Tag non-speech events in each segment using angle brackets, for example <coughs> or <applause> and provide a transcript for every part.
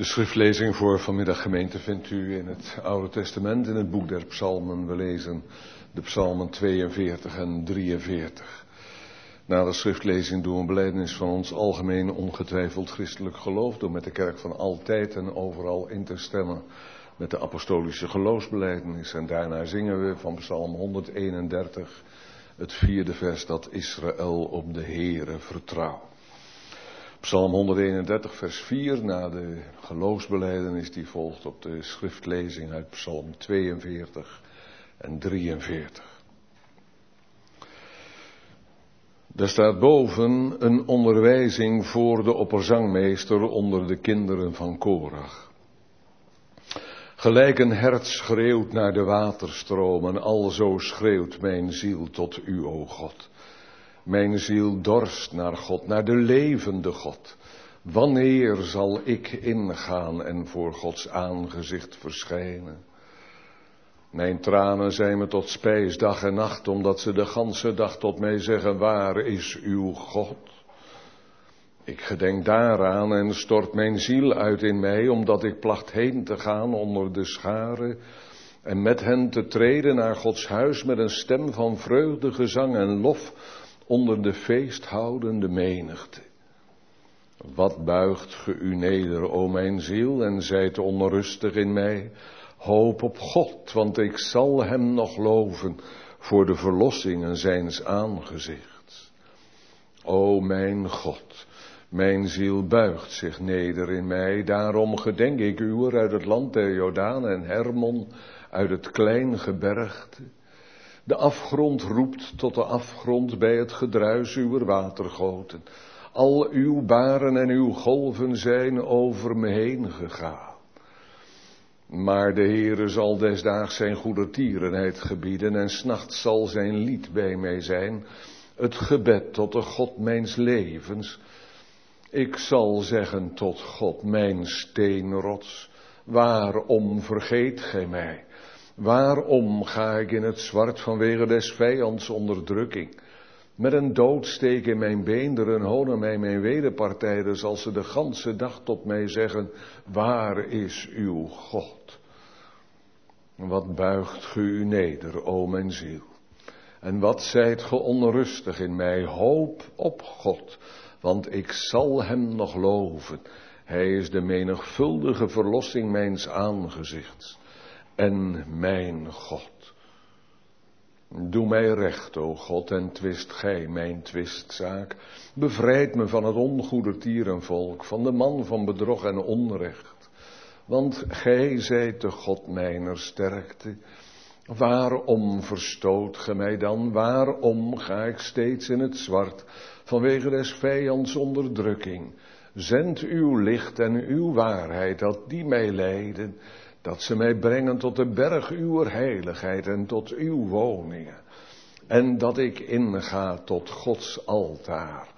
De schriftlezing voor vanmiddag gemeente vindt u in het Oude Testament, in het boek der Psalmen. We lezen de Psalmen 42 en 43. Na de schriftlezing doen we een belijdenis van ons algemeen ongetwijfeld christelijk geloof, door met de kerk van altijd en overal in te stemmen met de apostolische geloofsbelijdenis. En daarna zingen we van Psalm 131 het vierde vers dat Israël op de Heere vertrouwt. Psalm 131, vers 4, na de geloofsbeleidenis die volgt op de schriftlezing uit Psalm 42 en 43. Daar staat boven een onderwijzing voor de opperzangmeester onder de kinderen van Korach. Gelijk een hert schreeuwt naar de waterstromen, alzo schreeuwt mijn ziel tot u, o God. Mijn ziel dorst naar God, naar de levende God. Wanneer zal ik ingaan en voor Gods aangezicht verschijnen? Mijn tranen zijn me tot spijs dag en nacht, omdat ze de ganse dag tot mij zeggen, waar is uw God? Ik gedenk daaraan en stort mijn ziel uit in mij, omdat ik placht heen te gaan onder de scharen en met hen te treden naar Gods huis met een stem van vreugde, gezang en lof, onder de feesthoudende menigte. Wat buigt ge u neder, o mijn ziel, en zijt onrustig in mij? Hoop op God, want ik zal hem nog loven voor de verlossingen zijns aangezichts. O mijn God, mijn ziel buigt zich neder in mij, daarom gedenk ik u uit het land der Jordaan en Hermon, uit het klein gebergte. De afgrond roept tot de afgrond bij het gedruis uw watergoten. Al uw baren en uw golven zijn over me heen gegaan. Maar de Heere zal desdaags zijn goedertierenheid gebieden en s'nachts zal zijn lied bij mij zijn, het gebed tot de God mijns levens. Ik zal zeggen tot God, mijn steenrots, waarom vergeet gij mij? Waarom ga ik in het zwart vanwege des vijands onderdrukking? Met een doodsteek in mijn beenderen honen mij mijn wederpartijders als ze de ganse dag tot mij zeggen, waar is uw God? Wat buigt ge u neder, o mijn ziel? En wat zijt ge onrustig in mij? Hoop op God, want ik zal hem nog loven. Hij is de menigvuldige verlossing mijns aangezichts en mijn God. Doe mij recht, o God, en twist gij mijn twistzaak. Bevrijd me van het ongoede tierenvolk, van de man van bedrog en onrecht. Want gij zijt de God mijner sterkte. Waarom verstoot ge mij dan? Waarom ga ik steeds in het zwart vanwege des vijands onderdrukking? Zend uw licht en uw waarheid, dat die mij leiden dat ze mij brengen tot de berg uw heiligheid en tot uw woningen. En dat ik inga tot Gods altaar,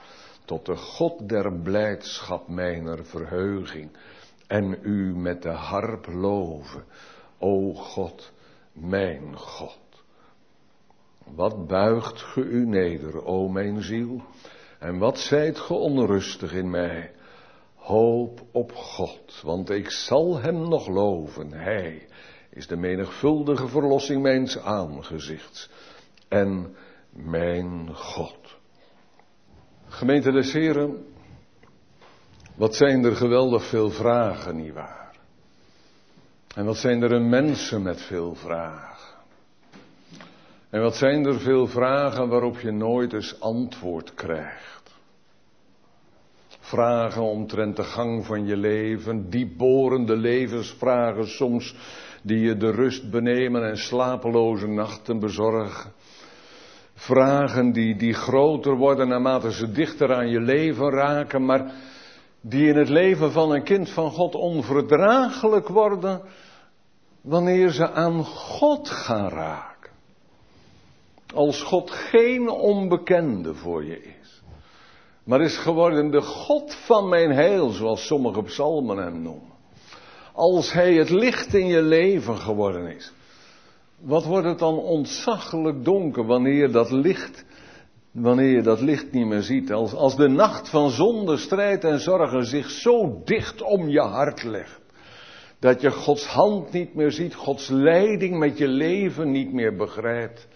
tot de God der blijdschap mijner verheuging. En u met de harp loven, o God, mijn God. Wat buigt ge u neder, o mijn ziel, en wat zijt ge onrustig in mij? Hoop op God, want ik zal hem nog loven. Hij is de menigvuldige verlossing mijns aangezichts en mijn God. Gemeente des Heren, wat zijn er geweldig veel vragen, nietwaar? En wat zijn er mensen met veel vragen? En wat zijn er veel vragen waarop je nooit eens antwoord krijgt? Vragen omtrent de gang van je leven, diepborende levensvragen soms die je de rust benemen en slapeloze nachten bezorgen. Vragen die, die groter worden naarmate ze dichter aan je leven raken, maar die in het leven van een kind van God onverdraaglijk worden wanneer ze aan God gaan raken. Als God geen onbekende voor je is maar is geworden de God van mijn heil, zoals sommige psalmen hem noemen. Als hij het licht in je leven geworden is, wat wordt het dan ontzaglijk donker wanneer dat licht Wanneer je dat licht niet meer ziet, als, als de nacht van zonde, strijd en zorgen zich zo dicht om je hart legt, dat je Gods hand niet meer ziet, Gods leiding met je leven niet meer begrijpt,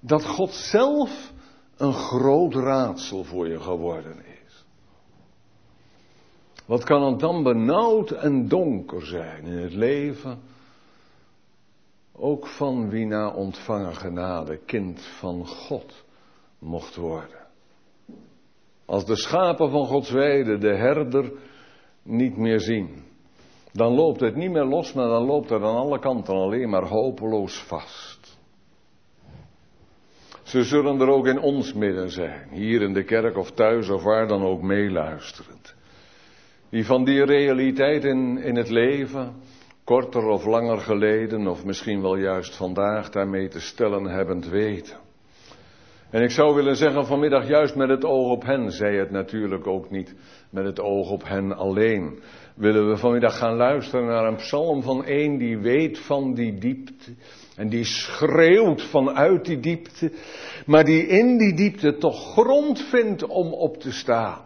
dat God zelf een groot raadsel voor je geworden is. Wat kan het dan benauwd en donker zijn in het leven? Ook van wie na ontvangen genade kind van God mocht worden. Als de schapen van Gods weide de herder niet meer zien, dan loopt het niet meer los, maar dan loopt het aan alle kanten alleen maar hopeloos vast. Ze zullen er ook in ons midden zijn, hier in de kerk of thuis of waar dan ook meeluisterend. Die van die realiteit in, in het leven, korter of langer geleden, of misschien wel juist vandaag daarmee te stellen hebbend weten. En ik zou willen zeggen vanmiddag juist met het oog op hen, zei het natuurlijk ook niet met het oog op hen alleen. Willen we vanmiddag gaan luisteren naar een psalm van één die weet van die diepte en die schreeuwt vanuit die diepte, maar die in die diepte toch grond vindt om op te staan.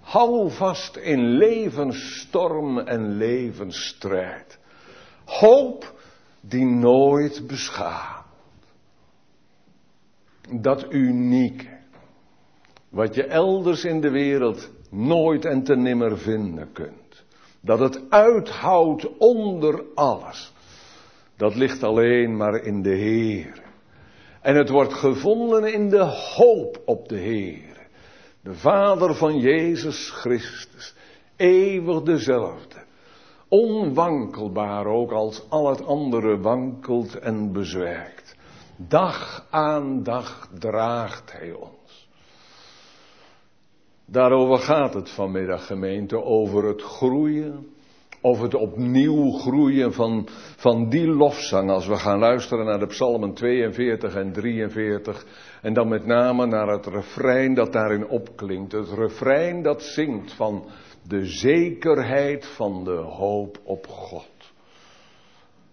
Hou vast in levensstorm en levensstrijd. Hoop die nooit beschaamt. Dat unieke, wat je elders in de wereld nooit en te nimmer vinden kunt. Dat het uithoudt onder alles. Dat ligt alleen maar in de Heer. En het wordt gevonden in de hoop op de Heer. De Vader van Jezus Christus. Eeuwig dezelfde. Onwankelbaar ook als al het andere wankelt en bezwijkt. Dag aan dag draagt Hij ons. Daarover gaat het vanmiddag gemeente, over het groeien of het opnieuw groeien van, van die lofzang als we gaan luisteren naar de psalmen 42 en 43 en dan met name naar het refrein dat daarin opklinkt. Het refrein dat zingt van de zekerheid van de hoop op God.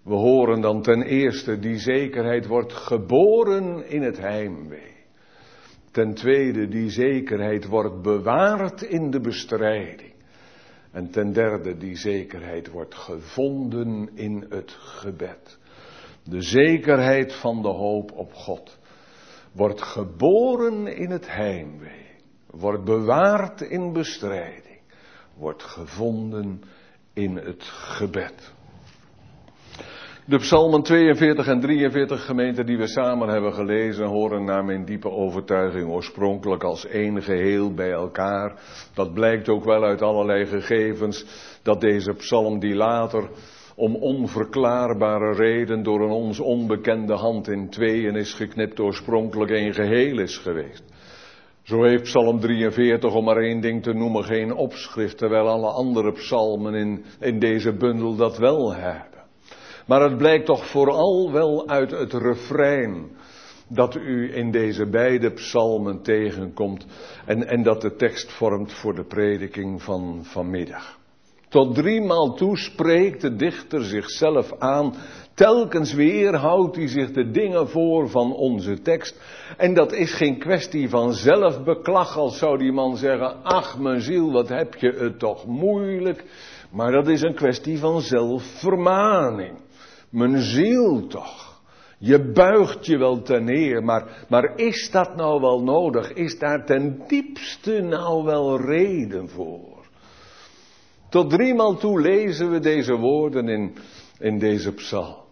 We horen dan ten eerste, die zekerheid wordt geboren in het heimwee. Ten tweede, die zekerheid wordt bewaard in de bestrijding. En ten derde, die zekerheid wordt gevonden in het gebed. De zekerheid van de hoop op God wordt geboren in het heimwee, wordt bewaard in bestrijding, wordt gevonden in het gebed. De psalmen 42 en 43 gemeenten die we samen hebben gelezen horen naar mijn diepe overtuiging oorspronkelijk als één geheel bij elkaar. Dat blijkt ook wel uit allerlei gegevens dat deze psalm die later om onverklaarbare reden door een ons onbekende hand in tweeën is geknipt oorspronkelijk één geheel is geweest. Zo heeft Psalm 43, om maar één ding te noemen, geen opschrift, terwijl alle andere psalmen in, in deze bundel dat wel hebben. Maar het blijkt toch vooral wel uit het refrein dat u in deze beide psalmen tegenkomt en, en dat de tekst vormt voor de prediking van vanmiddag. Tot driemaal toe spreekt de dichter zichzelf aan. Telkens weer houdt hij zich de dingen voor van onze tekst. En dat is geen kwestie van zelfbeklag, als zou die man zeggen: Ach, mijn ziel, wat heb je het toch moeilijk. Maar dat is een kwestie van zelfvermaning. Mijn ziel toch. Je buigt je wel ten neer, maar, maar is dat nou wel nodig? Is daar ten diepste nou wel reden voor? Tot driemaal toe lezen we deze woorden in, in deze psalm.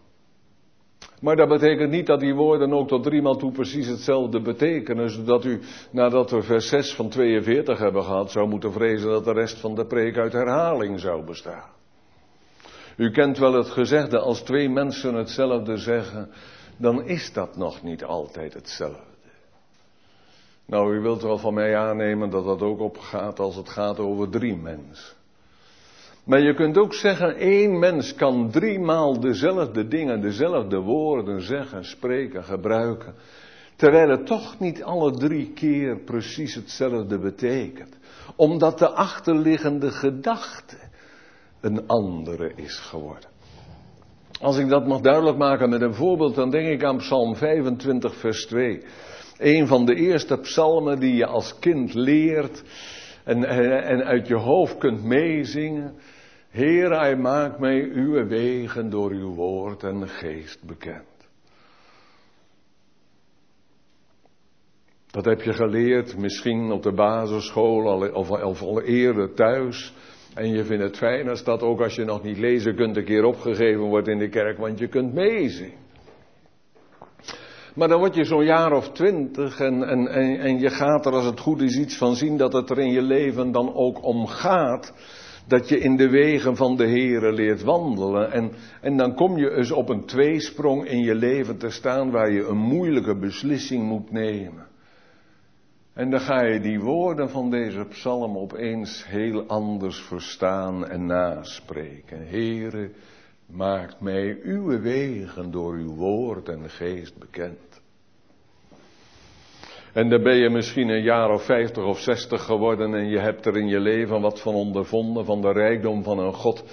Maar dat betekent niet dat die woorden ook tot driemaal toe precies hetzelfde betekenen, zodat u nadat we vers 6 van 42 hebben gehad, zou moeten vrezen dat de rest van de preek uit herhaling zou bestaan. U kent wel het gezegde, als twee mensen hetzelfde zeggen, dan is dat nog niet altijd hetzelfde. Nou, u wilt wel van mij aannemen dat dat ook opgaat als het gaat over drie mensen. Maar je kunt ook zeggen, één mens kan driemaal dezelfde dingen, dezelfde woorden zeggen, spreken, gebruiken. Terwijl het toch niet alle drie keer precies hetzelfde betekent. Omdat de achterliggende gedachte een andere is geworden. Als ik dat mag duidelijk maken met een voorbeeld, dan denk ik aan Psalm 25, vers 2. Een van de eerste psalmen die je als kind leert en, en, uit je hoofd kunt meezingen. Heer, hij maakt mij uw wegen door uw woord en geest bekend. Dat heb je geleerd, misschien op de basisschool of al eerder thuis. En je vindt het fijn als dat ook als je nog niet lezen kunt, een keer opgegeven wordt in de kerk, want je kunt meezingen. Maar dan word je zo'n jaar of twintig en, en, en, en, je gaat er als het goed is iets van zien dat het er in je leven dan ook om gaat. Dat je in de wegen van de Here leert wandelen. En, en dan kom je eens op een tweesprong in je leven te staan waar je een moeilijke beslissing moet nemen. En dan ga je die woorden van deze psalm opeens heel anders verstaan en naspreken. Heere, maakt mij uw wegen door uw woord en geest bekend. En dan ben je misschien een jaar of vijftig of zestig geworden en je hebt er in je leven wat van ondervonden, van de rijkdom van een God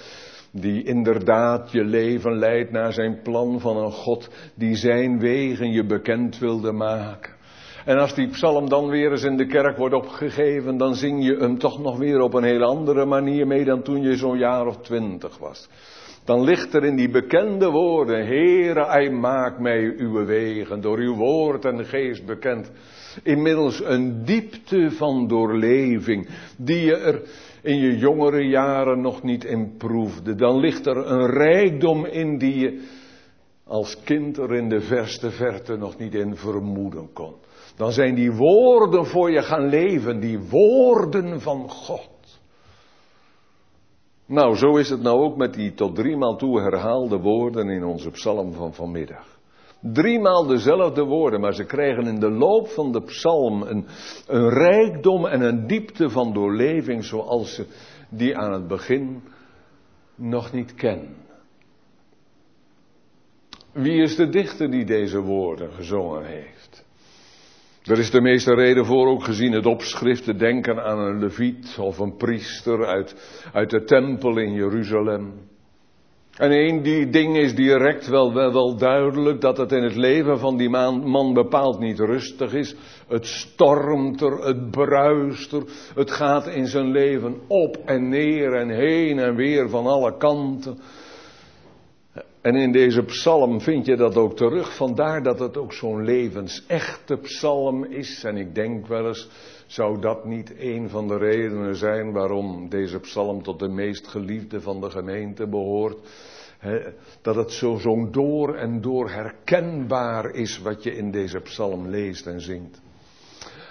die inderdaad je leven leidt naar zijn plan van een God die zijn wegen je bekend wilde maken. En als die psalm dan weer eens in de kerk wordt opgegeven, dan zing je hem toch nog weer op een heel andere manier mee dan toen je zo'n jaar of twintig was. Dan ligt er in die bekende woorden, Heere, hij maakt mij uw wegen, door uw woord en geest bekend. Inmiddels een diepte van doorleving, die je er in je jongere jaren nog niet in proefde. Dan ligt er een rijkdom in die je als kind er in de verste verte nog niet in vermoeden kon. Dan zijn die woorden voor je gaan leven, die woorden van God. Nou, zo is het nou ook met die tot driemaal toe herhaalde woorden in onze psalm van vanmiddag. Driemaal dezelfde woorden, maar ze krijgen in de loop van de psalm een, een rijkdom en een diepte van doorleving zoals ze die aan het begin nog niet kennen. Wie is de dichter die deze woorden gezongen heeft? Er is de meeste reden voor ook gezien het opschrift te denken aan een leviet of een priester uit, uit de tempel in Jeruzalem. En één die ding is direct wel, wel, wel duidelijk dat het in het leven van die man, man bepaald niet rustig is. Het stormt er, het bruist er, het gaat in zijn leven op en neer en heen en weer van alle kanten. En in deze psalm vind je dat ook terug. Vandaar dat het ook zo'n levensechte psalm is. En ik denk wel eens, zou dat niet een van de redenen zijn waarom deze psalm tot de meest geliefde van de gemeente behoort? dat het zo zo'n door en door herkenbaar is wat je in deze psalm leest en zingt.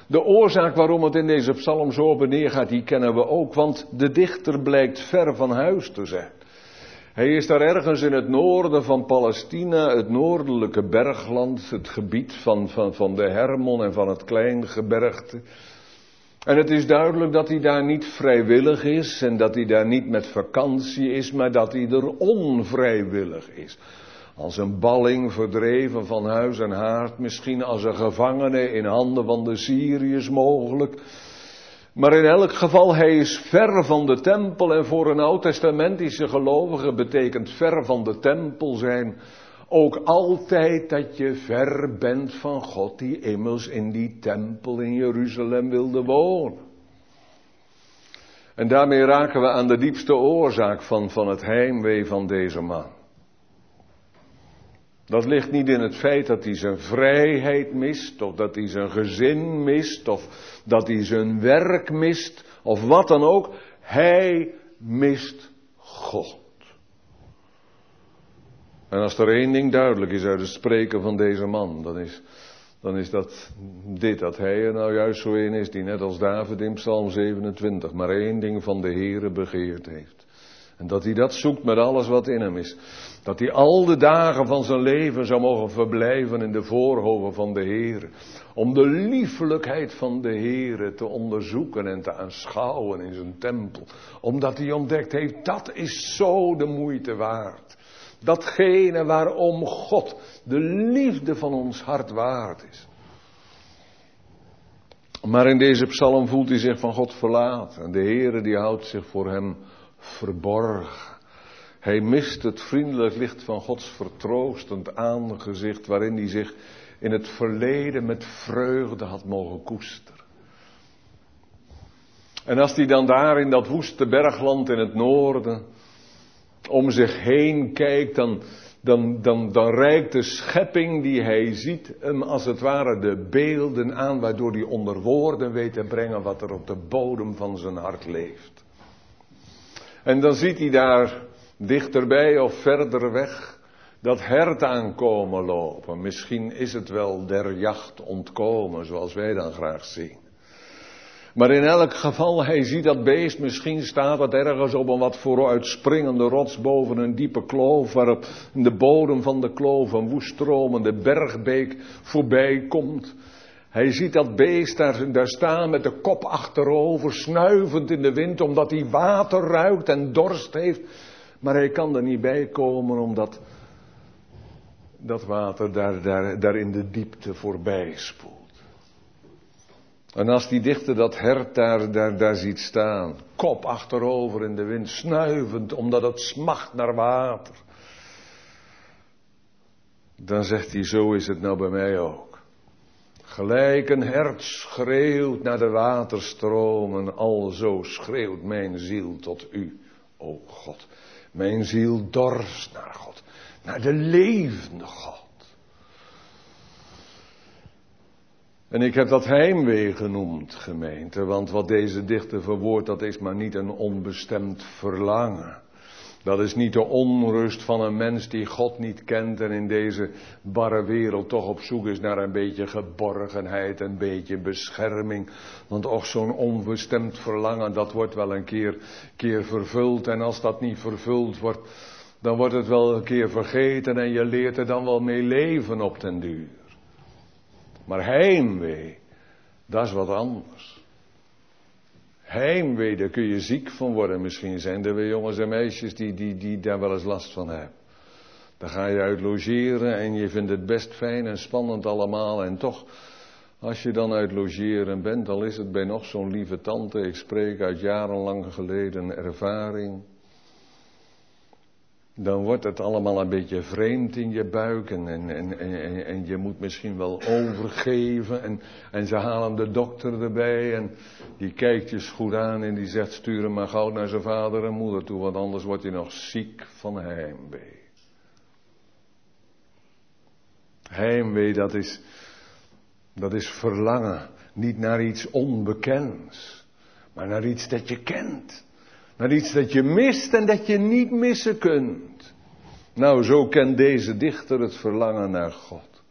De oorzaak waarom het in deze psalm zo op en neer gaat, die kennen we ook, want de dichter blijkt ver van huis te zijn. Hij is daar ergens in het noorden van Palestina, het noordelijke bergland, het gebied van, van, van de Hermon en van het Kleingebergte. En het is duidelijk dat hij daar niet vrijwillig is en dat hij daar niet met vakantie is, maar dat hij er onvrijwillig is. Als een balling verdreven van huis en haard, misschien als een gevangene in handen van de Syriërs mogelijk. Maar in elk geval, hij is ver van de tempel en voor een oud-testamentische gelovige betekent ver van de tempel zijn ook altijd dat je ver bent van God die immers in die tempel in Jeruzalem wilde wonen. En daarmee raken we aan de diepste oorzaak van, van het heimwee van deze man. Dat ligt niet in het feit dat hij zijn vrijheid mist, of dat hij zijn gezin mist, of dat hij zijn werk mist, of wat dan ook. Hij mist God. En als er één ding duidelijk is uit het spreken van deze man, dan is, dan is dat dit, dat hij er nou juist zo een is die net als David in Psalm 27 maar één ding van de Heere begeerd heeft. En dat hij dat zoekt met alles wat in hem is. Dat hij al de dagen van zijn leven zou mogen verblijven in de voorhoven van de Heere. Om de liefelijkheid van de Heere te onderzoeken en te aanschouwen in zijn tempel. Omdat hij ontdekt heeft, dat is zo de moeite waard. Datgene waarom God de liefde van ons hart waard is. Maar in deze psalm voelt hij zich van God verlaten. En de Heere die houdt zich voor hem verborgen. Hij mist het vriendelijk licht van Gods vertroostend aangezicht waarin hij zich in het verleden met vreugde had mogen koesteren. En als hij dan daar in dat woeste bergland in het noorden om zich heen kijkt, dan, dan, dan, dan reikt de schepping die hij ziet hem als het ware de beelden aan, waardoor hij onder woorden weet te brengen wat er op de bodem van zijn hart leeft. En dan ziet hij daar dichterbij of verder weg dat hert aankomen lopen. Misschien is het wel der jacht ontkomen, zoals wij dan graag zien. Maar in elk geval, hij ziet dat beest, misschien staat het ergens op een wat vooruitspringende rots boven een diepe kloof, waarop de bodem van de kloof een woest stromende bergbeek voorbij komt. Hij ziet dat beest daar, daar staan met de kop achterover, snuivend in de wind, omdat hij water ruikt en dorst heeft. Maar hij kan er niet bij komen, omdat dat water daar, daar, in de diepte voorbij spoelt. En als die dichter dat hert daar, daar ziet staan, kop achterover in de wind, snuivend omdat het smacht naar water, dan zegt hij, zo is het nou bij mij ook. Gelijk een hert schreeuwt naar de waterstromen, alzo schreeuwt mijn ziel tot u, o God. Mijn ziel dorst naar God, naar de levende God. En ik heb dat heimwee genoemd, gemeente, want wat deze dichter verwoordt, dat is maar niet een onbestemd verlangen. Dat is niet de onrust van een mens die God niet kent en in deze barre wereld toch op zoek is naar een beetje geborgenheid, een beetje bescherming. Want ook zo'n onbestemd verlangen, dat wordt wel een keer, keer vervuld. En als dat niet vervuld wordt, dan wordt het wel een keer vergeten en je leert er dan wel mee leven op den duur. Maar heimwee, dat is wat anders. Heimwee, daar kun je ziek van worden. Misschien zijn er weer jongens en meisjes die, die, die daar wel eens last van hebben. Dan ga je uit logeren en je vindt het best fijn en spannend allemaal. En toch, als je dan uit logeren bent, al is het bij nog zo'n lieve tante. Ik spreek uit jarenlang geleden ervaring dan wordt het allemaal een beetje vreemd in je buik en, en, en, en, je moet misschien wel overgeven. En, en ze halen de dokter erbij en die kijkt je goed aan en die zegt stuur hem maar gauw naar zijn vader en moeder toe, want anders word je nog ziek van heimwee. Heimwee, dat is, dat is verlangen, niet naar iets onbekends, maar naar iets dat je kent. Naar iets dat je mist en dat je niet missen kunt. Nou, zo kent deze dichter het verlangen naar God.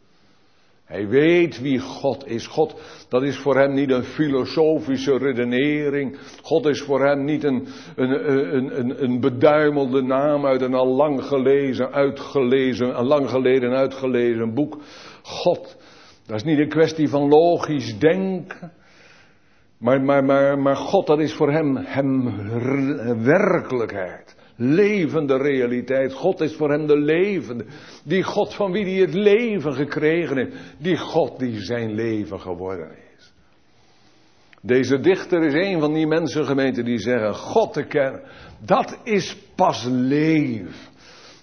Hij weet wie God is. God, dat is voor hem niet een filosofische redenering. God is voor hem niet een, een, een, een, een beduimelde naam uit een al lang gelezen, uitgelezen, een lang geleden uitgelezen boek. God, dat is niet een kwestie van logisch denken. Maar, maar, maar, maar God, dat is voor hem, hem werkelijkheid. Levende realiteit. God is voor hem de levende. Die God van wie hij het leven gekregen heeft. Die God die zijn leven geworden is. Deze dichter is een van die mensengemeenten die zeggen: God te kennen, dat is pas leven.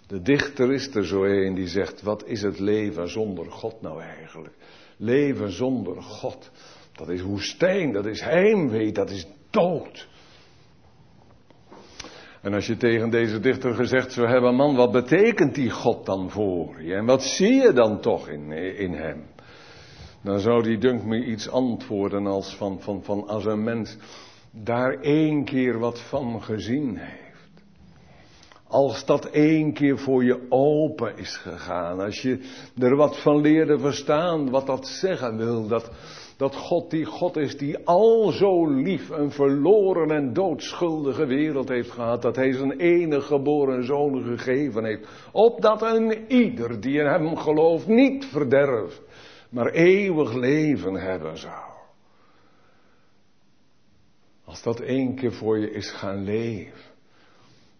De dichter is er zo een die zegt: Wat is het leven zonder God nou eigenlijk? Leven zonder God. Dat is woestijn, dat is heimwee, dat is dood. En als je tegen deze dichter gezegd zou hebben, man, wat betekent die God dan voor je? En wat zie je dan toch in, in hem? Dan zou die dunk me iets antwoorden als van, van, van als een mens daar één keer wat van gezien heeft. Als dat één keer voor je open is gegaan. Als je er wat van leerde verstaan, wat dat zeggen wil. Dat, dat God die God is die al zo lief een verloren en doodschuldige wereld heeft gehad, dat hij zijn enige geboren zoon gegeven heeft, opdat een ieder die in hem gelooft niet verderft, maar eeuwig leven hebben zou. Als dat één keer voor je is gaan leven,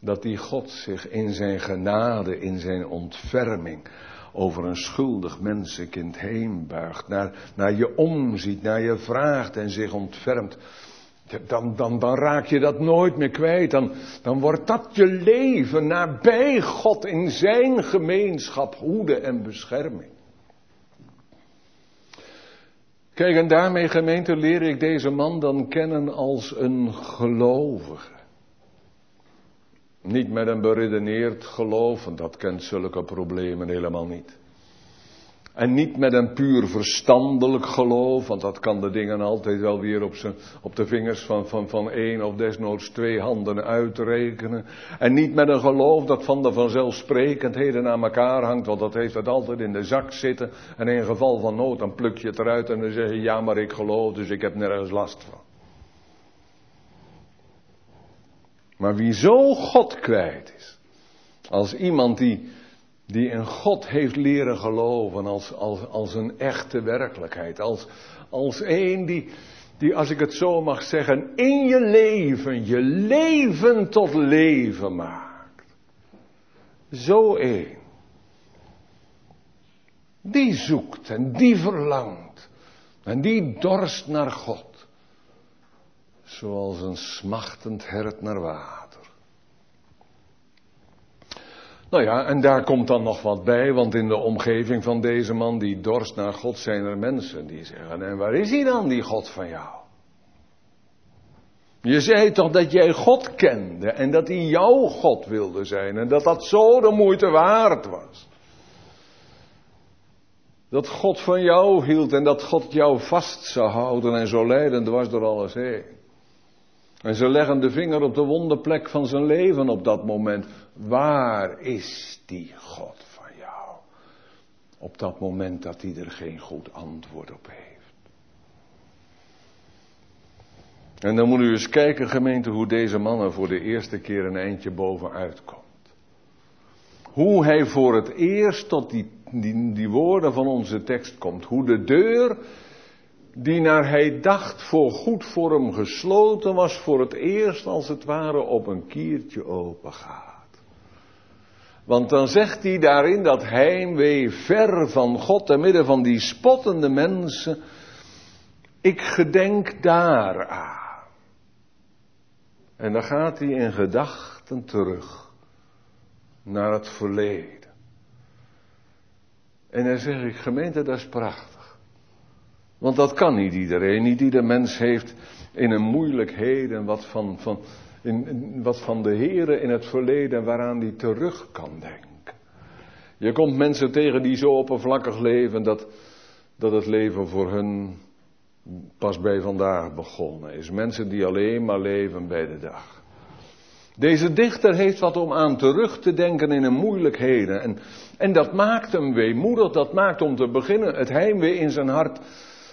dat die God zich in zijn genade, in zijn ontferming, over een schuldig mensenkind heen buigt, naar, naar je omziet, naar je vraagt en zich ontfermt, dan, dan, dan raak je dat nooit meer kwijt. Dan, dan wordt dat je leven nabij God in zijn gemeenschap, hoede en bescherming. Kijk, en daarmee gemeente leer ik deze man dan kennen als een gelovige. Niet met een beredeneerd geloof, want dat kent zulke problemen helemaal niet. En niet met een puur verstandelijk geloof, want dat kan de dingen altijd wel weer op, zijn, op de vingers van, van, van één of desnoods twee handen uitrekenen. En niet met een geloof dat van de vanzelfsprekendheden aan elkaar hangt, want dat heeft het altijd in de zak zitten. En in geval van nood dan pluk je het eruit en dan zeg je ja maar ik geloof, dus ik heb nergens last van. Maar wie zo God kwijt is, als iemand die die in God heeft leren geloven als, als, als een echte werkelijkheid. Als, als een die, die, als ik het zo mag zeggen, in je leven, je leven tot leven maakt. Zo een. Die zoekt en die verlangt. En die dorst naar God. Zoals een smachtend hert naar water. Nou ja, en daar komt dan nog wat bij, want in de omgeving van deze man die dorst naar God zijn er mensen die zeggen, en waar is hij dan, die God van jou? Je zei toch dat jij God kende en dat hij jouw God wilde zijn en dat dat zo de moeite waard was. Dat God van jou hield en dat God jou vast zou houden en zo leidend was door alles heen. En ze leggen de vinger op de wonderplek van zijn leven op dat moment. Waar is die God van jou? Op dat moment dat hij er geen goed antwoord op heeft. En dan moet u eens kijken, gemeente, hoe deze man er voor de eerste keer een eindje bovenuit komt. Hoe hij voor het eerst tot die, die, die woorden van onze tekst komt. Hoe de deur die naar hij dacht voor goed voor hem gesloten was, voor het eerst als het ware op een kiertje open gaat. Want dan zegt hij daarin dat heimwee ver van God, te midden van die spottende mensen, ik gedenk daar aan. En dan gaat hij in gedachten terug naar het verleden. En dan zeg ik, gemeente, dat is prachtig. Want dat kan niet iedereen. Niet ieder mens heeft in een moeilijkheden wat van, van, in, wat van de Here in het verleden waaraan hij terug kan denken. Je komt mensen tegen die zo oppervlakkig leven dat, dat het leven voor hun pas bij vandaag begonnen is. Mensen die alleen maar leven bij de dag. Deze dichter heeft wat om aan terug te denken in een moeilijkheden. En, en dat maakt hem weemoedig, dat maakt om te beginnen het heimwee in zijn hart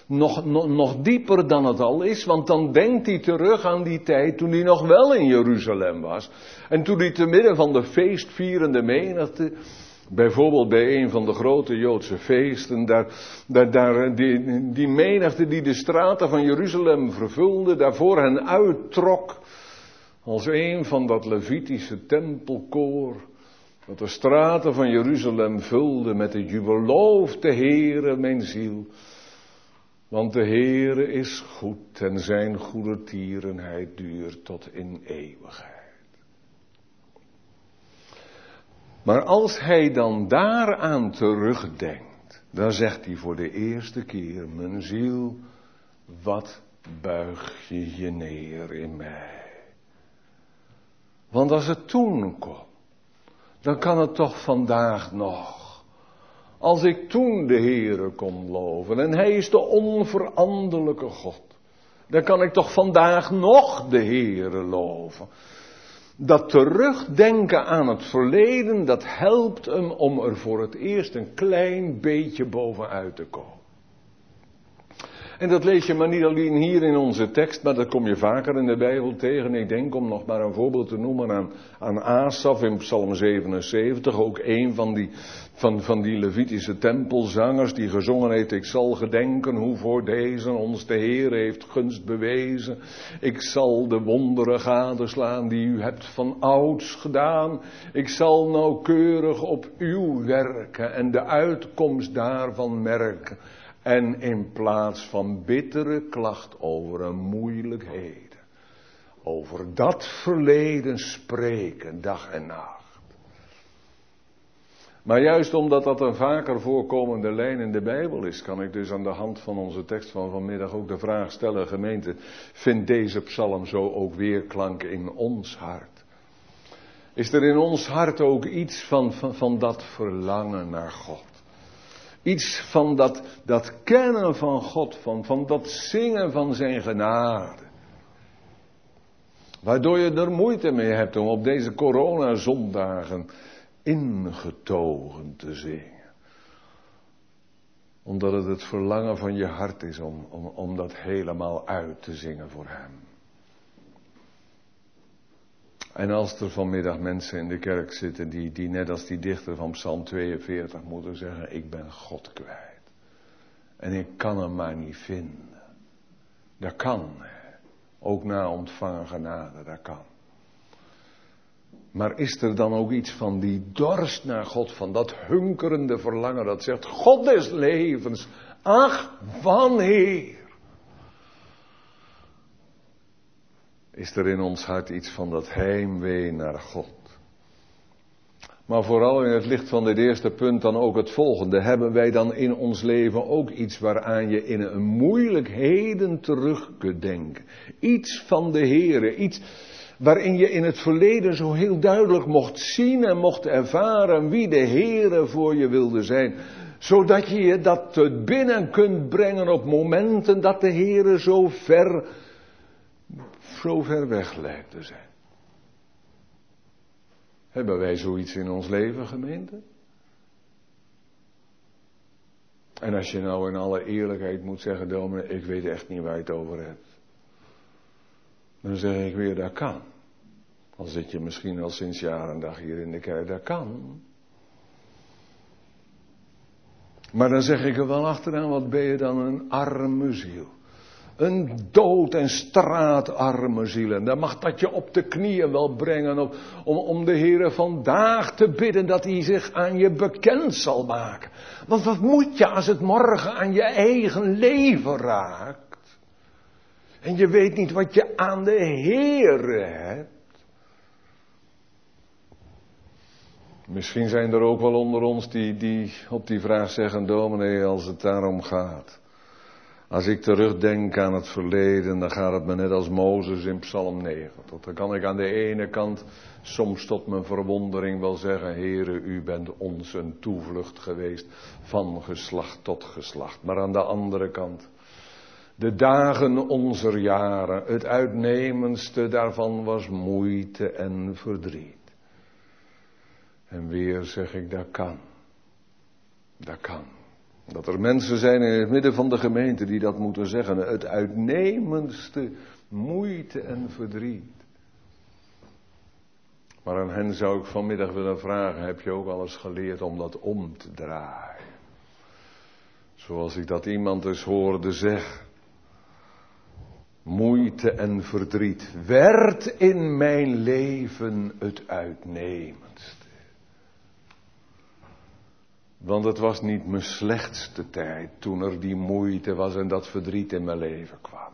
nog, nog, dieper dan het al is, want dan denkt hij terug aan die tijd toen hij nog wel in Jeruzalem was. En toen hij te midden van de feestvierende menigte, bijvoorbeeld bij een van de grote Joodse feesten, daar, daar, die, die menigte die de straten van Jeruzalem vervulde, daarvoor hen uittrok, als een van dat Levitische tempelkoor, dat de straten van Jeruzalem vulde met de jubeloofde Heere, mijn ziel. Want de Heere is goed en zijn goede tierenheid duurt tot in eeuwigheid. Maar als hij dan daaraan terugdenkt, dan zegt hij voor de eerste keer, mijn ziel, wat buig je je neer in mij. Want als het toen komt, dan kan het toch vandaag nog. Als ik toen de Heere kon loven en Hij is de onveranderlijke God, dan kan ik toch vandaag nog de Heere loven. Dat terugdenken aan het verleden, dat helpt hem om er voor het eerst een klein beetje bovenuit te komen. En dat lees je maar niet alleen hier in onze tekst, maar dat kom je vaker in de Bijbel tegen. Ik denk om nog maar een voorbeeld te noemen aan, aan Asaf in Psalm 77, ook een van die, van, van die Levitische tempelzangers die gezongen heeft, ik zal gedenken hoe voor deze ons de Heer heeft gunst bewezen. Ik zal de wonderen gadeslaan die u hebt van ouds gedaan. Ik zal nauwkeurig op uw werken en de uitkomst daarvan merken. En in plaats van bittere klacht over een moeilijkheden, over dat verleden spreken dag en nacht. Maar juist omdat dat een vaker voorkomende lijn in de Bijbel is, kan ik dus aan de hand van onze tekst van vanmiddag ook de vraag stellen, gemeente, vindt deze psalm zo ook weerklank in ons hart? Is er in ons hart ook iets van, van, van dat verlangen naar God? Iets van dat, dat kennen van God, van, van dat zingen van zijn genade. Waardoor je er moeite mee hebt om op deze coronazondagen ingetogen te zingen. Omdat het het verlangen van je hart is om, om, om dat helemaal uit te zingen voor Hem. En als er vanmiddag mensen in de kerk zitten die, die net als die dichter van Psalm 42 moeten zeggen, ik ben God kwijt. En ik kan hem maar niet vinden. Dat kan. Ook na ontvangen genade, dat kan. Maar is er dan ook iets van die dorst naar God, van dat hunkerende verlangen dat zegt, God des levens, ach, wanneer? Is er in ons hart iets van dat heimwee naar God? Maar vooral in het licht van dit eerste punt dan ook het volgende. Hebben wij dan in ons leven ook iets waaraan je in een moeilijkheden terug kunt denken? Iets van de Here, iets waarin je in het verleden zo heel duidelijk mocht zien en mocht ervaren wie de Heere voor je wilde zijn. Zodat je je dat binnen kunt brengen op momenten dat de Heere zo ver, zo ver weg lijkt te zijn. Hebben wij zoiets in ons leven, gemeente? En als je nou in alle eerlijkheid moet zeggen, dominee, ik weet echt niet waar je het over hebt. Dan zeg ik weer, dat kan. Al zit je misschien al sinds jaren en dag hier in de kerk, dat kan. Maar dan zeg ik er wel achteraan, wat ben je dan een arme ziel. Een dood en straatarme ziel. En dan mag dat je op de knieën wel brengen om, om, om de Heer vandaag te bidden dat hij zich aan je bekend zal maken. Want wat moet je als het morgen aan je eigen leven raakt? En je weet niet wat je aan de Heer hebt. Misschien zijn er ook wel onder ons die, die op die vraag zeggen, dominee, als het daarom gaat. Als ik terugdenk aan het verleden, dan gaat het me net als Mozes in Psalm 9. Dan kan ik aan de ene kant soms tot mijn verwondering wel zeggen, Heere, u bent ons een toevlucht geweest van geslacht tot geslacht. Maar aan de andere kant, de dagen onze jaren, het uitnemendste daarvan was moeite en verdriet. En weer zeg ik, dat kan. Dat kan. Dat er mensen zijn in het midden van de gemeente die dat moeten zeggen. Het uitnemendste moeite en verdriet. Maar aan hen zou ik vanmiddag willen vragen: heb je ook alles geleerd om dat om te draaien? Zoals ik dat iemand eens hoorde zeggen. Moeite en verdriet werd in mijn leven het uitnemendste. Want het was niet mijn slechtste tijd toen er die moeite was en dat verdriet in mijn leven kwam.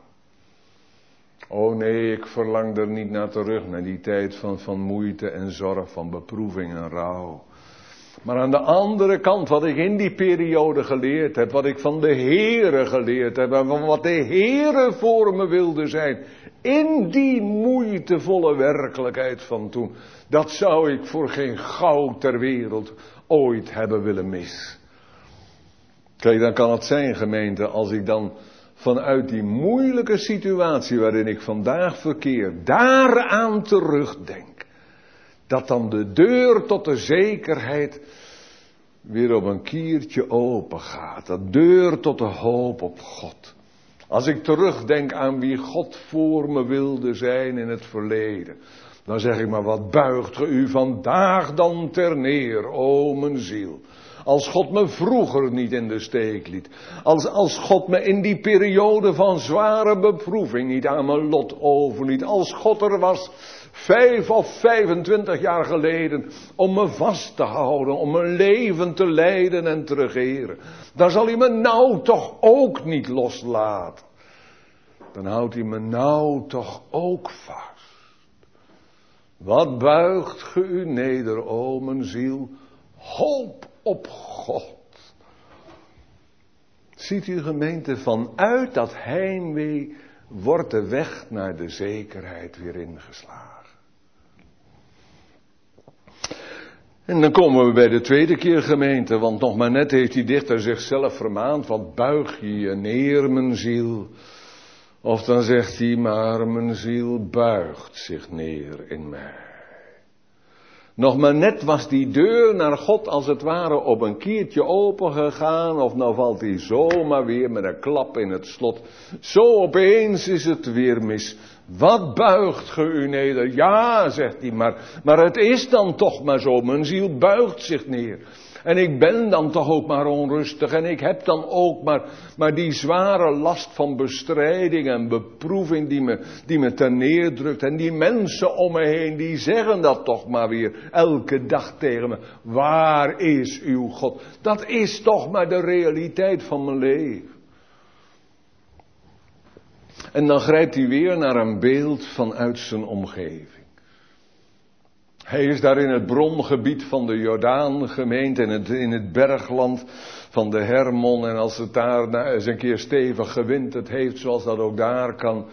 Oh nee, ik verlang er niet naar terug, naar die tijd van, van moeite en zorg, van beproeving en rouw. Maar aan de andere kant, wat ik in die periode geleerd heb, wat ik van de Heere geleerd heb en wat de Heere voor me wilde zijn, in die moeitevolle werkelijkheid van toen, dat zou ik voor geen goud ter wereld ooit hebben willen mis. Kijk, dan kan het zijn, gemeente, als ik dan vanuit die moeilijke situatie waarin ik vandaag verkeer, daaraan terugdenk. Dat dan de deur tot de zekerheid weer op een kiertje open gaat. Dat deur tot de hoop op God. Als ik terugdenk aan wie God voor me wilde zijn in het verleden. Dan zeg ik maar, wat buigt ge u vandaag dan ter neer, o mijn ziel. Als God me vroeger niet in de steek liet. Als, als God me in die periode van zware beproeving niet aan mijn lot overliet. Als God er was vijf of 25 jaar geleden om me vast te houden, om mijn leven te leiden en te regeren. Dan zal hij me nou toch ook niet loslaten. Dan houdt hij me nou toch ook vast. Wat buigt ge u neder, o mijn ziel, Hoop op God. Ziet u gemeente, vanuit dat heimwee wordt de weg naar de zekerheid weer ingeslagen. En dan komen we bij de tweede keer gemeente, want nog maar net heeft die dichter zichzelf vermaand, wat buig je je neer, mijn ziel. Of dan zegt hij, maar mijn ziel buigt zich neer in mij. Nog maar net was die deur naar God als het ware op een kiertje open gegaan, of nou valt hij zomaar weer met een klap in het slot. Zo opeens is het weer mis. Wat buigt ge u neder? Ja, zegt hij, maar, maar het is dan toch maar zo. Mijn ziel buigt zich neer. En ik ben dan toch ook maar onrustig. En ik heb dan ook maar, maar die zware last van bestrijding en beproeving die me, die me ten neerdrukt. En die mensen om me heen, die zeggen dat toch maar weer elke dag tegen me. Waar is uw God? Dat is toch maar de realiteit van mijn leven. En dan grijpt hij weer naar een beeld vanuit zijn omgeving. Hij is daar in het brongebied van de Jordaan gemeend, in het, in het bergland van de Hermon. En als het daar eens een keer stevig gewinterd heeft, zoals dat ook daar kan.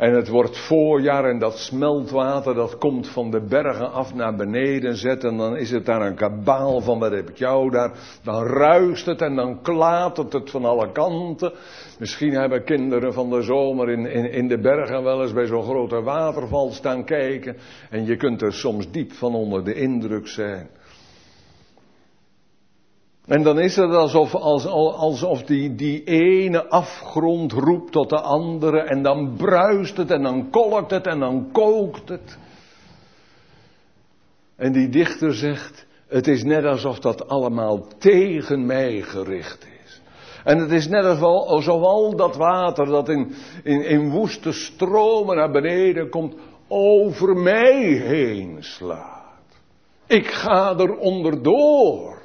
En het wordt voorjaar en dat smeltwater dat komt van de bergen af naar beneden zetten. En dan is het daar een kabaal van wat heb ik jou daar. Dan ruist het en dan klatert het van alle kanten. Misschien hebben kinderen van de zomer in, in, in de bergen wel eens bij zo'n grote waterval staan kijken. En je kunt er soms diep van onder de indruk zijn. En dan is het alsof, alsof die, die ene afgrond roept tot de andere en dan bruist het en dan kolkt het en dan kookt het. En die dichter zegt, het is net alsof dat allemaal tegen mij gericht is. En het is net alsof al dat water dat in, in, in woeste stromen naar beneden komt, over mij heen slaat. Ik ga er onderdoor.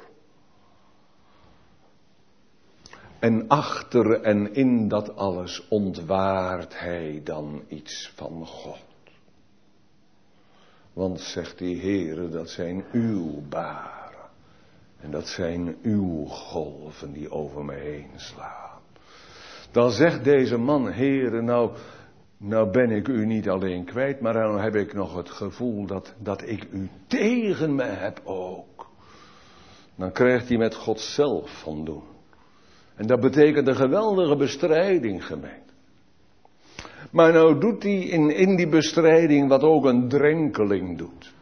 En achter en in dat alles ontwaart hij dan iets van God. Want zegt die Heere, dat zijn uw baren. En dat zijn uw golven die over me heen slaan. Dan zegt deze man, Heere, nou, nou ben ik u niet alleen kwijt, maar dan heb ik nog het gevoel dat, dat ik u tegen me heb ook. Dan krijgt hij met God zelf van doen. En dat betekent een geweldige bestrijding, gemeente. Maar nou doet hij in, in die bestrijding wat ook een drenkeling doet.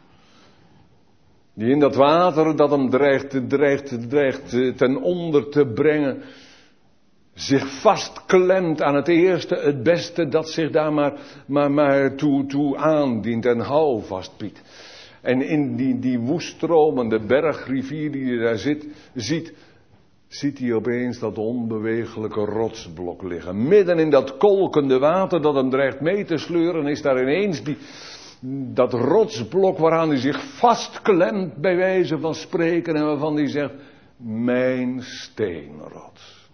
Die in dat water dat hem dreigt, dreigt, dreigt ten onder te brengen, zich vastklemt aan het eerste, het beste dat zich daar maar, maar, maar toe, toe aandient en houvast biedt. En in die, die woeststromende bergrivier die je daar zit, ziet, ziet hij opeens dat onbewegelijke rotsblok liggen. Midden in dat kolkende water dat hem dreigt mee te sleuren, is daar ineens die, dat rotsblok waaraan hij zich vastklemt, bij wijze van spreken, en waarvan hij zegt, mijn steenrots.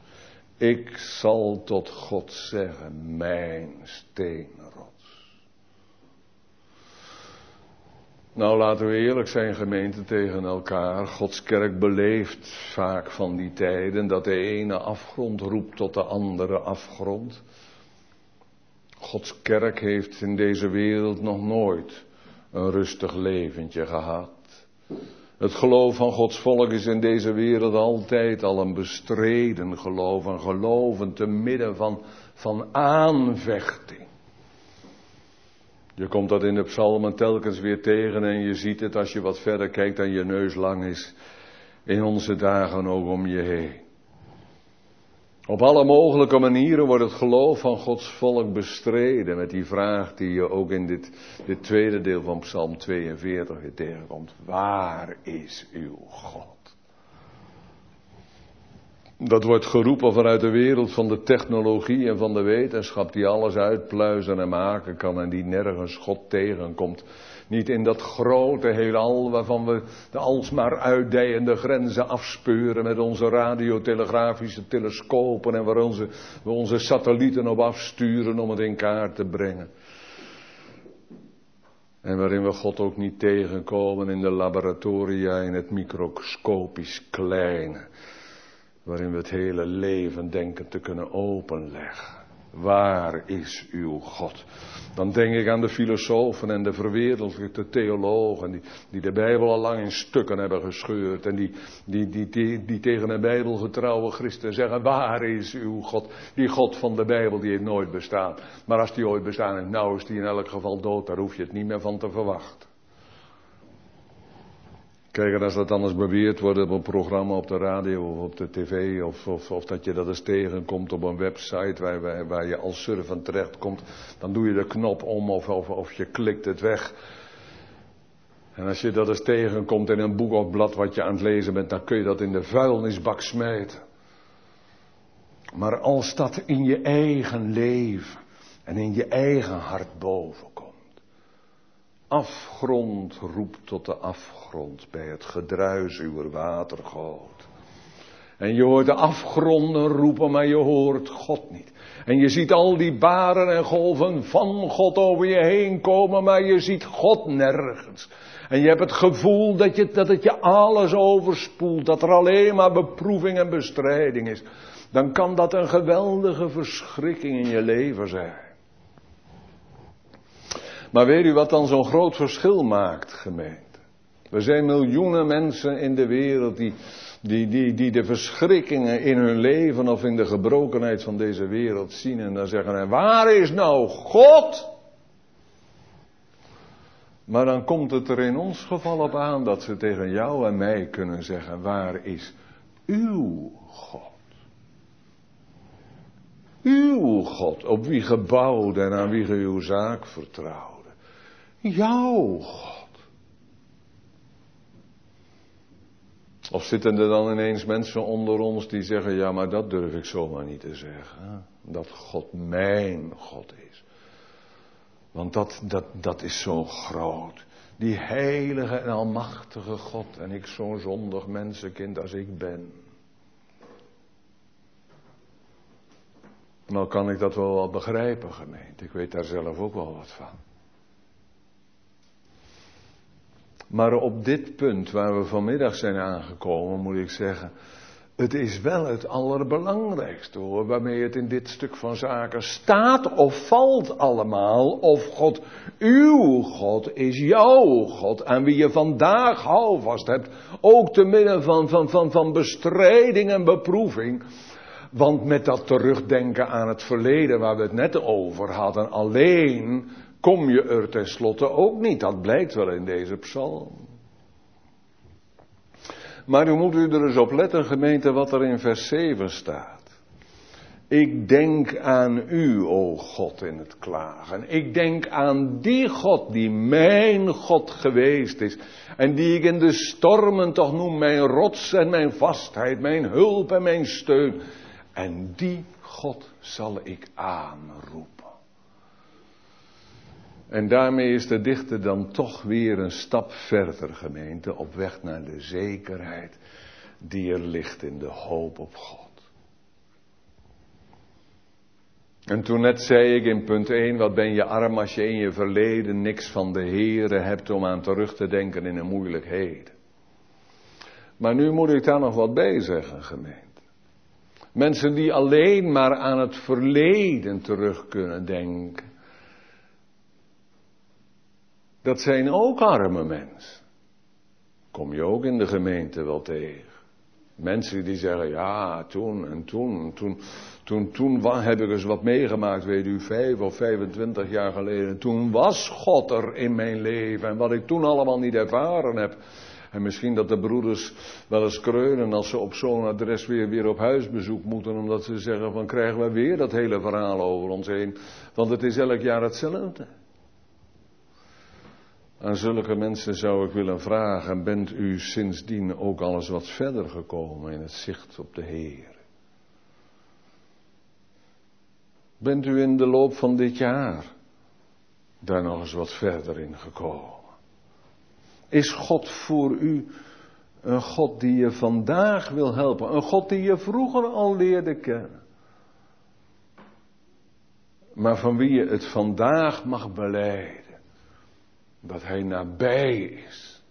Ik zal tot God zeggen, mijn steenrots. Nou, laten we eerlijk zijn, gemeente, tegen elkaar. Gods kerk beleeft vaak van die tijden dat de ene afgrond roept tot de andere afgrond. Gods kerk heeft in deze wereld nog nooit een rustig leventje gehad. Het geloof van Gods volk is in deze wereld altijd al een bestreden geloof, een geloven te midden van, van aanvechting. Je komt dat in de psalmen telkens weer tegen en je ziet het als je wat verder kijkt dan je neus lang is. In onze dagen ook om je heen. Op alle mogelijke manieren wordt het geloof van Gods volk bestreden met die vraag die je ook in dit, dit tweede deel van Psalm 42 weer tegenkomt. Waar is uw God? Dat wordt geroepen vanuit de wereld van de technologie en van de wetenschap die alles uitpluizen en maken kan en die nergens God tegenkomt. Niet in dat grote heelal waarvan we de alsmaar uitdijende grenzen afspeuren met onze radiotelegrafische telescopen en waar onze, we onze satellieten op afsturen om het in kaart te brengen. En waarin we God ook niet tegenkomen in de laboratoria, in het microscopisch kleine. Waarin we het hele leven denken te kunnen openleggen. Waar is uw God? Dan denk ik aan de filosofen en de verwereldelijke theologen die, die de Bijbel al lang in stukken hebben gescheurd en die, die, die, die, tegen een Bijbelgetrouwe christen zeggen, waar is uw God? Die God van de Bijbel die heeft nooit bestaan. Maar als die ooit bestaan heeft, nou is die in elk geval dood, daar hoef je het niet meer van te verwachten. Kijk, als dat anders beweerd wordt op een programma op de radio of op de tv, of, of, of dat je dat eens tegenkomt op een website waar, waar, je als surfend terechtkomt, dan doe je de knop om of, of, of je klikt het weg. En als je dat eens tegenkomt in een boek of blad wat je aan het lezen bent, dan kun je dat in de vuilnisbak smijten. Maar als dat in je eigen leven en in je eigen hart bovenkomt, afgrond roept tot de afgrond bij het gedruis uw watergoot. En je hoort de afgronden roepen, maar je hoort God niet. En je ziet al die baren en golven van God over je heen komen, maar je ziet God nergens. En je hebt het gevoel dat, je, dat het je alles overspoelt, dat er alleen maar beproeving en bestrijding is. Dan kan dat een geweldige verschrikking in je leven zijn. Maar weet u wat dan zo'n groot verschil maakt, gemeente? Er zijn miljoenen mensen in de wereld die, die, die, die de verschrikkingen in hun leven of in de gebrokenheid van deze wereld zien en dan zeggen, en waar is nou God? Maar dan komt het er in ons geval op aan dat ze tegen jou en mij kunnen zeggen, waar is uw God? Uw God, op wie gebouwd en aan wie ge uw zaak vertrouwt. Jouw God. Of zitten er dan ineens mensen onder ons die zeggen, ja maar dat durf ik zomaar niet te zeggen. Dat God mijn God is. Want dat, dat, dat is zo groot. Die heilige en almachtige God en ik zo'n zondig mensenkind als ik ben. Nou kan ik dat wel begrijpen, gemeente. Ik weet daar zelf ook wel wat van. Maar op dit punt waar we vanmiddag zijn aangekomen, moet ik zeggen, het is wel het allerbelangrijkste hoor, waarmee het in dit stuk van zaken staat of valt allemaal. Of God, uw God, is jouw God, aan wie je vandaag houvast hebt, ook te midden van, van, van, van bestrijding en beproeving. Want met dat terugdenken aan het verleden waar we het net over hadden, alleen kom je er tenslotte ook niet. Dat blijkt wel in deze psalm. Maar u moet u er eens op letten, gemeente, wat er in vers 7 staat. Ik denk aan u, o God, in het klagen. Ik denk aan die God die mijn God geweest is. En die ik in de stormen toch noem mijn rots en mijn vastheid, mijn hulp en mijn steun. En die God zal ik aanroepen. En daarmee is de dichter dan toch weer een stap verder, gemeente, op weg naar de zekerheid die er ligt in de hoop op God. En toen net zei ik in punt 1, wat ben je arm als je in je verleden niks van de Here hebt om aan terug te denken in een moeilijkheden. Maar nu moet ik daar nog wat bij zeggen, gemeente. Mensen die alleen maar aan het verleden terug kunnen denken. Dat zijn ook arme mensen. Kom je ook in de gemeente wel tegen. Mensen die zeggen, ja, toen en toen, toen, toen, toen heb ik eens wat meegemaakt, weet u, vijf of 25 jaar geleden. Toen was God er in mijn leven en wat ik toen allemaal niet ervaren heb. En misschien dat de broeders wel eens kreunen als ze op zo'n adres weer, weer op huisbezoek moeten, omdat ze zeggen van krijgen we weer dat hele verhaal over ons heen. Want het is elk jaar hetzelfde. Aan zulke mensen zou ik willen vragen, bent u sindsdien ook al eens wat verder gekomen in het zicht op de Heer? Bent u in de loop van dit jaar daar nog eens wat verder in gekomen? Is God voor u een God die je vandaag wil helpen? Een God die je vroeger al leerde kennen? Maar van wie je het vandaag mag beleiden? Dat hij nabij is.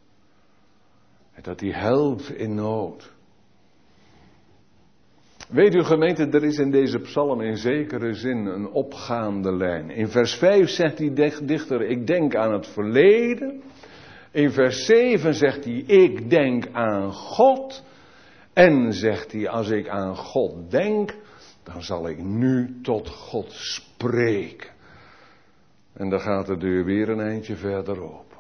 En dat hij helpt in nood. Weet u gemeente, er is in deze psalm in zekere zin een opgaande lijn. In vers 5 zegt die dichter, ik denk aan het verleden. In vers 7 zegt hij, ik denk aan God. En zegt hij, als ik aan God denk, dan zal ik nu tot God spreken. En dan gaat de deur weer een eindje verder open.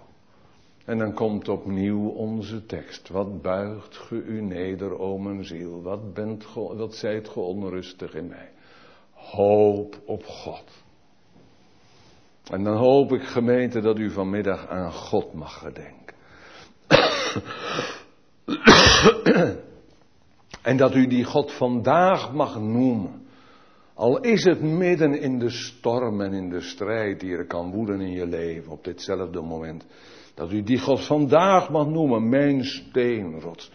En dan komt opnieuw onze tekst. Wat buigt ge u neder, o mijn ziel? Wat, bent ge, wat zijt ge onrustig in mij? Hoop op God. En dan hoop ik, gemeente, dat u vanmiddag aan God mag gedenken. <coughs> en dat u die God vandaag mag noemen. Al is het midden in de storm en in de strijd die er kan woeden in je leven op ditzelfde moment. Dat u die God vandaag mag noemen, mijn steenrots.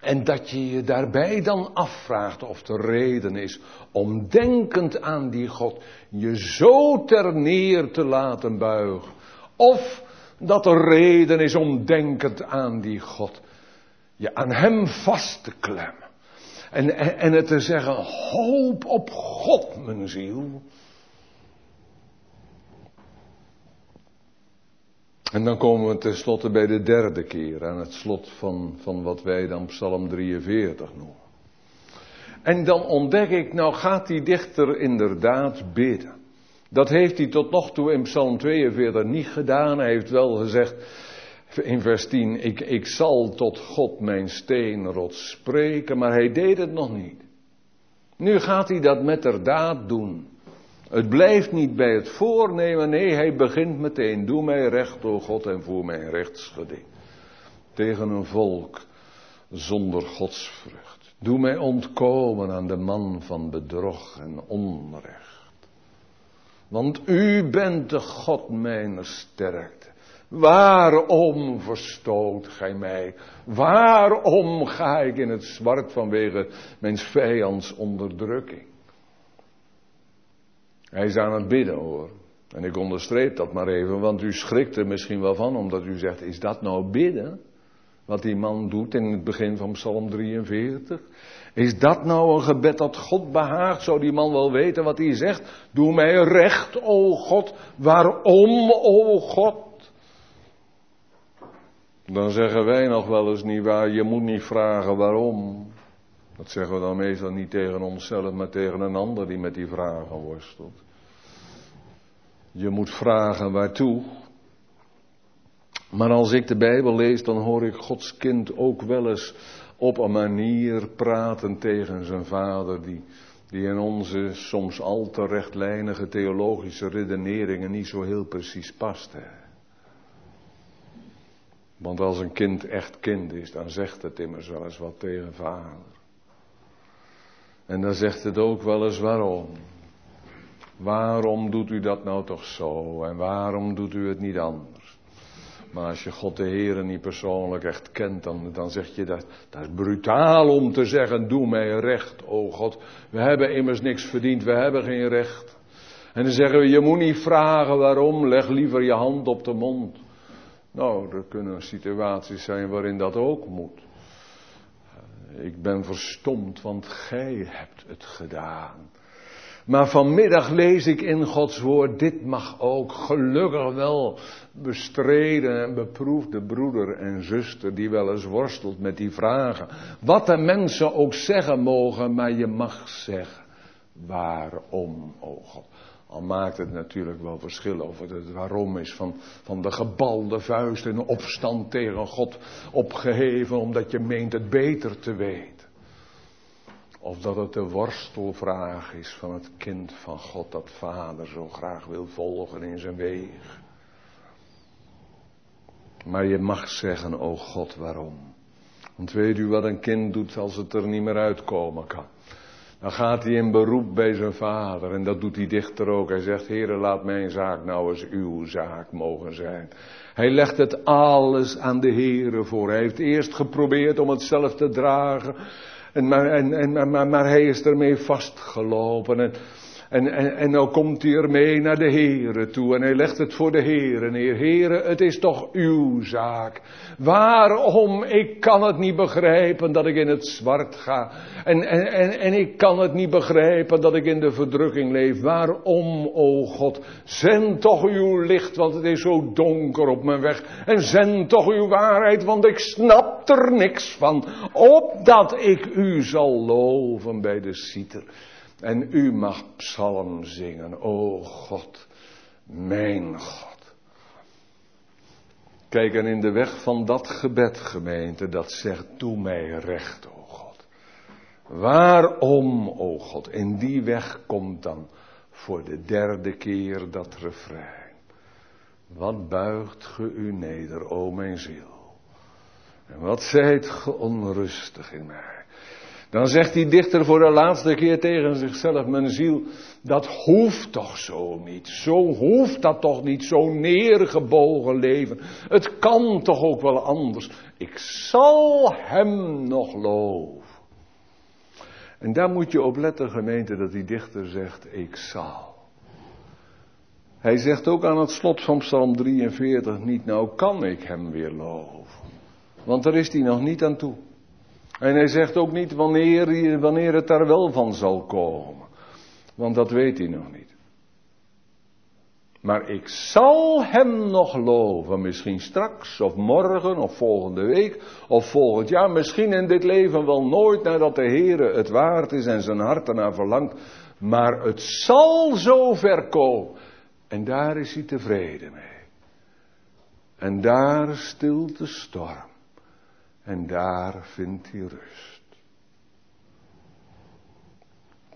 En dat je je daarbij dan afvraagt of de reden is om denkend aan die God je zo ter neer te laten buigen. Of dat er reden is om denkend aan die God je aan Hem vast te klemmen. En, en, het te zeggen, hoop op God, mijn ziel. En dan komen we tenslotte bij de derde keer, aan het slot van, van wat wij dan Psalm 43 noemen. En dan ontdek ik, nou gaat die dichter inderdaad bidden. Dat heeft hij tot nog toe in Psalm 42 niet gedaan. Hij heeft wel gezegd in vers 10, ik, ik zal tot God mijn steenrot spreken, maar hij deed het nog niet. Nu gaat hij dat met daad doen. Het blijft niet bij het voornemen, nee, hij begint meteen. Doe mij recht, o God, en voer mijn rechtsgeding. Tegen een volk zonder godsvrucht. Doe mij ontkomen aan de man van bedrog en onrecht. Want u bent de God mijn sterkte. Waarom verstoot gij mij? Waarom ga ik in het zwart vanwege mijn vijands onderdrukking? Hij is aan het bidden hoor. En ik onderstreep dat maar even, want u schrikt er misschien wel van, omdat u zegt, is dat nou bidden? Wat die man doet in het begin van Psalm 43? Is dat nou een gebed dat God behaagt? Zou die man wel weten wat hij zegt? Doe mij recht, o God. Waarom, o God? Dan zeggen wij nog wel eens niet waar, je moet niet vragen waarom. Dat zeggen we dan meestal niet tegen onszelf, maar tegen een ander die met die vragen worstelt. Je moet vragen waartoe. Maar als ik de Bijbel lees, dan hoor ik Gods kind ook wel eens op een manier praten tegen zijn vader, die, die in onze soms al te rechtlijnige theologische redeneringen niet zo heel precies past. Want als een kind echt kind is, dan zegt het immers wel eens wat tegen vader. En dan zegt het ook wel eens waarom. Waarom doet u dat nou toch zo? En waarom doet u het niet anders? Maar als je God de Heer niet persoonlijk echt kent, dan, dan zeg je dat, dat is brutaal om te zeggen, doe mij recht, o God. We hebben immers niks verdiend, we hebben geen recht. En dan zeggen we, je moet niet vragen waarom, leg liever je hand op de mond. Nou, er kunnen situaties zijn waarin dat ook moet. Ik ben verstomd, want gij hebt het gedaan. Maar vanmiddag lees ik in Gods woord, dit mag ook gelukkig wel bestreden en beproefde broeder en zuster die wel eens worstelt met die vragen. Wat de mensen ook zeggen mogen, maar je mag zeggen, waarom, o God. Al maakt het natuurlijk wel verschil of het waarom is van, van de gebalde vuist en opstand tegen God opgeheven omdat je meent het beter te weten. Of dat het de worstelvraag is van het kind van God dat vader zo graag wil volgen in zijn weg. Maar je mag zeggen, o God, waarom? Want weet u wat een kind doet als het er niet meer uitkomen kan? Dan gaat hij in beroep bij zijn vader en dat doet die dichter ook. Hij zegt, Heere, laat mijn zaak nou eens uw zaak mogen zijn. Hij legt het alles aan de Heere voor. Hij heeft eerst geprobeerd om het zelf te dragen. En maar, en, maar, maar hij is ermee vastgelopen. En, En, en, en nou komt hij ermee naar de Heere toe en hij legt het voor de Heere neer. Heere, het is toch uw zaak. Waarom? Ik kan het niet begrijpen dat ik in het zwart ga. En, en, en, en ik kan het niet begrijpen dat ik in de verdrukking leef. Waarom, o God? Zend toch uw licht, want het is zo donker op mijn weg. En zend toch uw waarheid, want ik snap er niks van. Opdat ik u zal loven bij de citer. En u mag psalm zingen, o God, mijn God. Kijk, en in de weg van dat gebed, gemeente, dat zegt, doe mij recht, o God. Waarom, o God, in die weg komt dan voor de derde keer dat refrein. Wat buigt ge u neder, o mijn ziel. En wat zijt ge onrustig in mij. Dan zegt die dichter voor de laatste keer tegen zichzelf, mijn ziel, dat hoeft toch zo niet. Zo hoeft dat toch niet, zo neergebogen leven. Het kan toch ook wel anders. Ik zal hem nog loven. En daar moet je op letten, gemeente, dat die dichter zegt, ik zal. Hij zegt ook aan het slot van Psalm 43 niet, nou kan ik hem weer loven. Want daar is hij nog niet aan toe. En hij zegt ook niet wanneer, wanneer het daar wel van zal komen. Want dat weet hij nog niet. Maar ik zal hem nog loven. Misschien straks, of morgen, of volgende week, of volgend jaar. Misschien in dit leven wel nooit nadat de Heer het waard is en zijn hart ernaar verlangt. Maar het zal zo ver komen. En daar is hij tevreden mee. En daar stilt de storm. En daar vindt hij rust.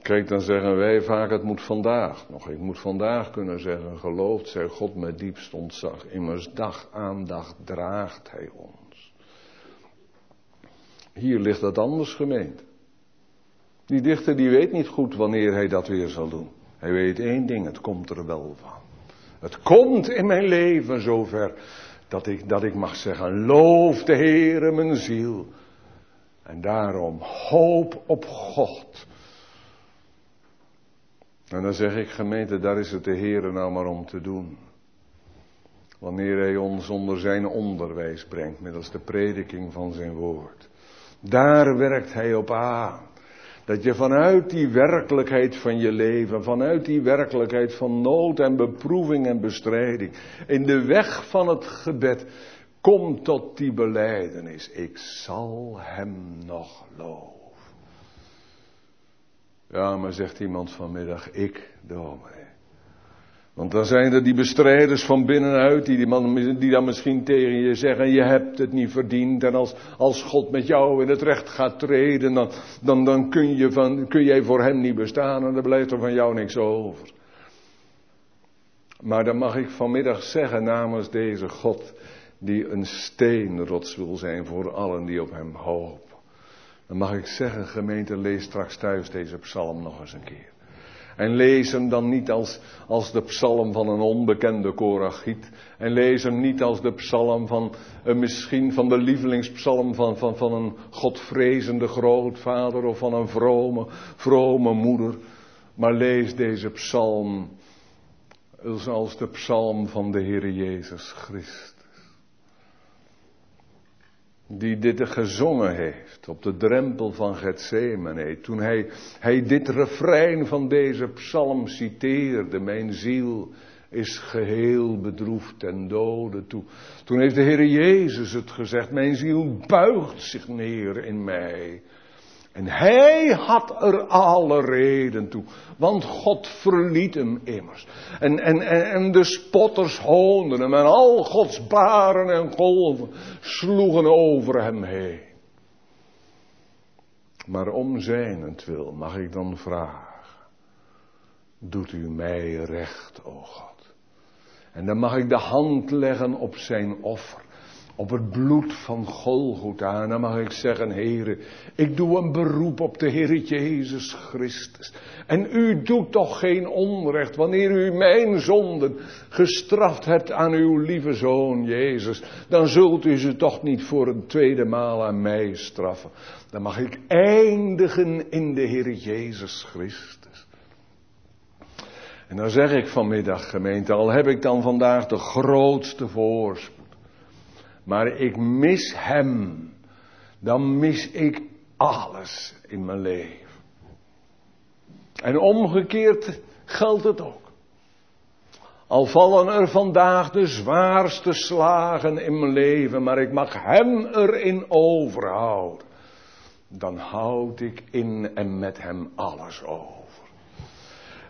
Kijk, dan zeggen wij vaak, het moet vandaag nog. Ik moet vandaag kunnen zeggen, gelooft zij God met diepst ontzag. Immers dag aan dag draagt hij ons. Hier ligt dat anders gemeend. Die dichter die weet niet goed wanneer hij dat weer zal doen. Hij weet één ding, het komt er wel van. Het komt in mijn leven zover dat ik, dat ik mag zeggen, loof de Heere mijn ziel. En daarom hoop op God. En dan zeg ik gemeente, daar is het de Heere nou maar om te doen. Wanneer Hij ons onder zijn onderwijs brengt, middels de prediking van zijn woord. Daar werkt Hij op aan. Dat je vanuit die werkelijkheid van je leven, vanuit die werkelijkheid van nood en beproeving en bestrijding, in de weg van het gebed, komt tot die beleidenis. Ik zal hem nog loven. Ja, maar zegt iemand vanmiddag, ik, dominee. Want dan zijn er die bestrijders van binnenuit die, die, man, die dan misschien tegen je zeggen, je hebt het niet verdiend. En als, als God met jou in het recht gaat treden, dan, dan, dan kun, je van, kun jij voor hem niet bestaan en dan blijft er van jou niks over. Maar dan mag ik vanmiddag zeggen namens deze God, die een steenrots wil zijn voor allen die op hem hopen. Dan mag ik zeggen, gemeente, lees straks thuis deze psalm nog eens een keer. En lees hem dan niet als, als de psalm van een onbekende korachiet. En lees hem niet als de psalm van, uh, misschien van de lievelingspsalm van, van, van een godvrezende grootvader of van een vrome, vrome moeder. Maar lees deze psalm als de psalm van de Heer Jezus Christus die dit gezongen heeft op de drempel van Gethsemane, toen hij, hij dit refrein van deze psalm citeerde, mijn ziel is geheel bedroefd en dode toe. Toen heeft de Heer Jezus het gezegd, mijn ziel buigt zich neer in mij. En hij had er alle reden toe, want God verliet hem immers. En, en, en, de spotters hoonden hem en al Gods baren en golven sloegen over hem heen. Maar om zijnentwil mag ik dan vragen, doet u mij recht, o God. En dan mag ik de hand leggen op zijn offer op het bloed van Golgotha. En dan mag ik zeggen, heren, ik doe een beroep op de Heer Jezus Christus. En u doet toch geen onrecht wanneer u mijn zonden gestraft hebt aan uw lieve Zoon Jezus. Dan zult u ze toch niet voor een tweede maal aan mij straffen. Dan mag ik eindigen in de Heer Jezus Christus. En dan zeg ik vanmiddag, gemeente, al heb ik dan vandaag de grootste voorspoed. Maar ik mis Hem. Dan mis ik alles in mijn leven. En omgekeerd geldt het ook. Al vallen er vandaag de zwaarste slagen in mijn leven, maar ik mag Hem erin overhouden. Dan houd ik in en met Hem alles over.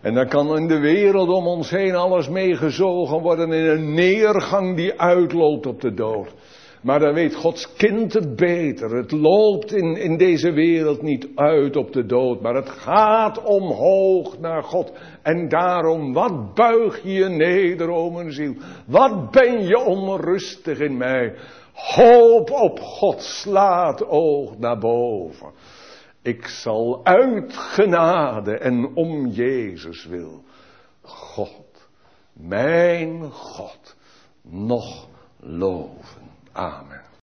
En dan kan in de wereld om ons heen alles meegezogen worden in een neergang die uitloopt op de dood. Maar dan weet Gods kind het beter. Het loopt in, in deze wereld niet uit op de dood, maar het gaat omhoog naar God. En daarom, wat buig je neder, o mijn ziel? Wat ben je onrustig in mij? Hoop op God, slaat oog naar boven. Ik zal uit genade en om Jezus wil God, mijn God, nog loven. Ah, Amen.